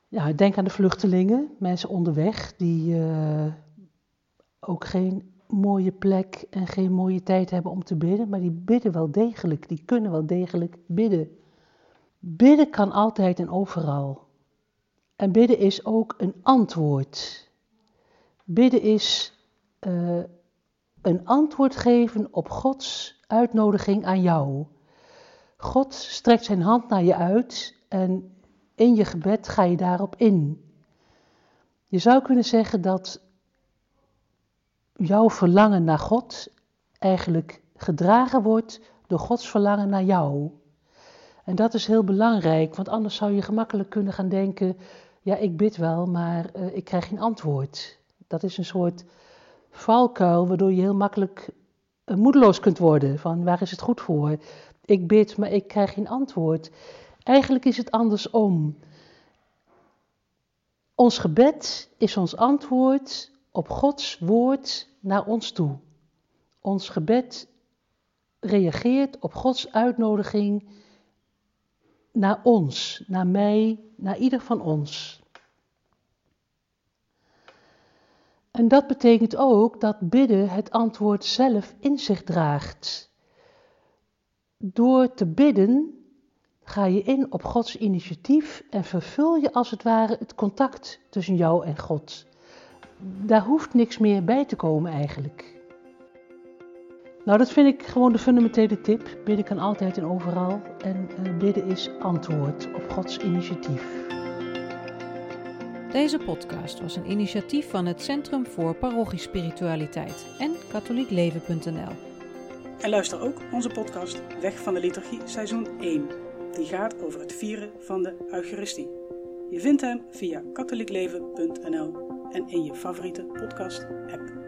Ja, denk aan de vluchtelingen, mensen onderweg die uh, ook geen mooie plek en geen mooie tijd hebben om te bidden, maar die bidden wel degelijk, die kunnen wel degelijk bidden. Bidden kan altijd en overal. En bidden is ook een antwoord. Bidden is uh, een antwoord geven op Gods uitnodiging aan jou. God strekt zijn hand naar je uit en in je gebed ga je daarop in. Je zou kunnen zeggen dat jouw verlangen naar God eigenlijk gedragen wordt door Gods verlangen naar jou. En dat is heel belangrijk, want anders zou je gemakkelijk kunnen gaan denken: ja, ik bid wel, maar uh, ik krijg geen antwoord. Dat is een soort valkuil waardoor je heel makkelijk uh, moedeloos kunt worden: van waar is het goed voor? Ik bid, maar ik krijg geen antwoord. Eigenlijk is het andersom. Ons gebed is ons antwoord op Gods woord naar ons toe. Ons gebed reageert op Gods uitnodiging naar ons, naar mij, naar ieder van ons. En dat betekent ook dat bidden het antwoord zelf in zich draagt. Door te bidden ga je in op Gods initiatief en vervul je als het ware het contact tussen jou en God. Daar hoeft niks meer bij te komen eigenlijk. Nou, dat vind ik gewoon de fundamentele tip. Bidden kan altijd en overal. En uh, bidden is antwoord op Gods initiatief. Deze podcast was een initiatief van het Centrum voor Parochiespiritualiteit en katholiekleven.nl. En luister ook onze podcast Weg van de Liturgie seizoen 1. Die gaat over het vieren van de Eucharistie. Je vindt hem via katholiekleven.nl en in je favoriete podcast app.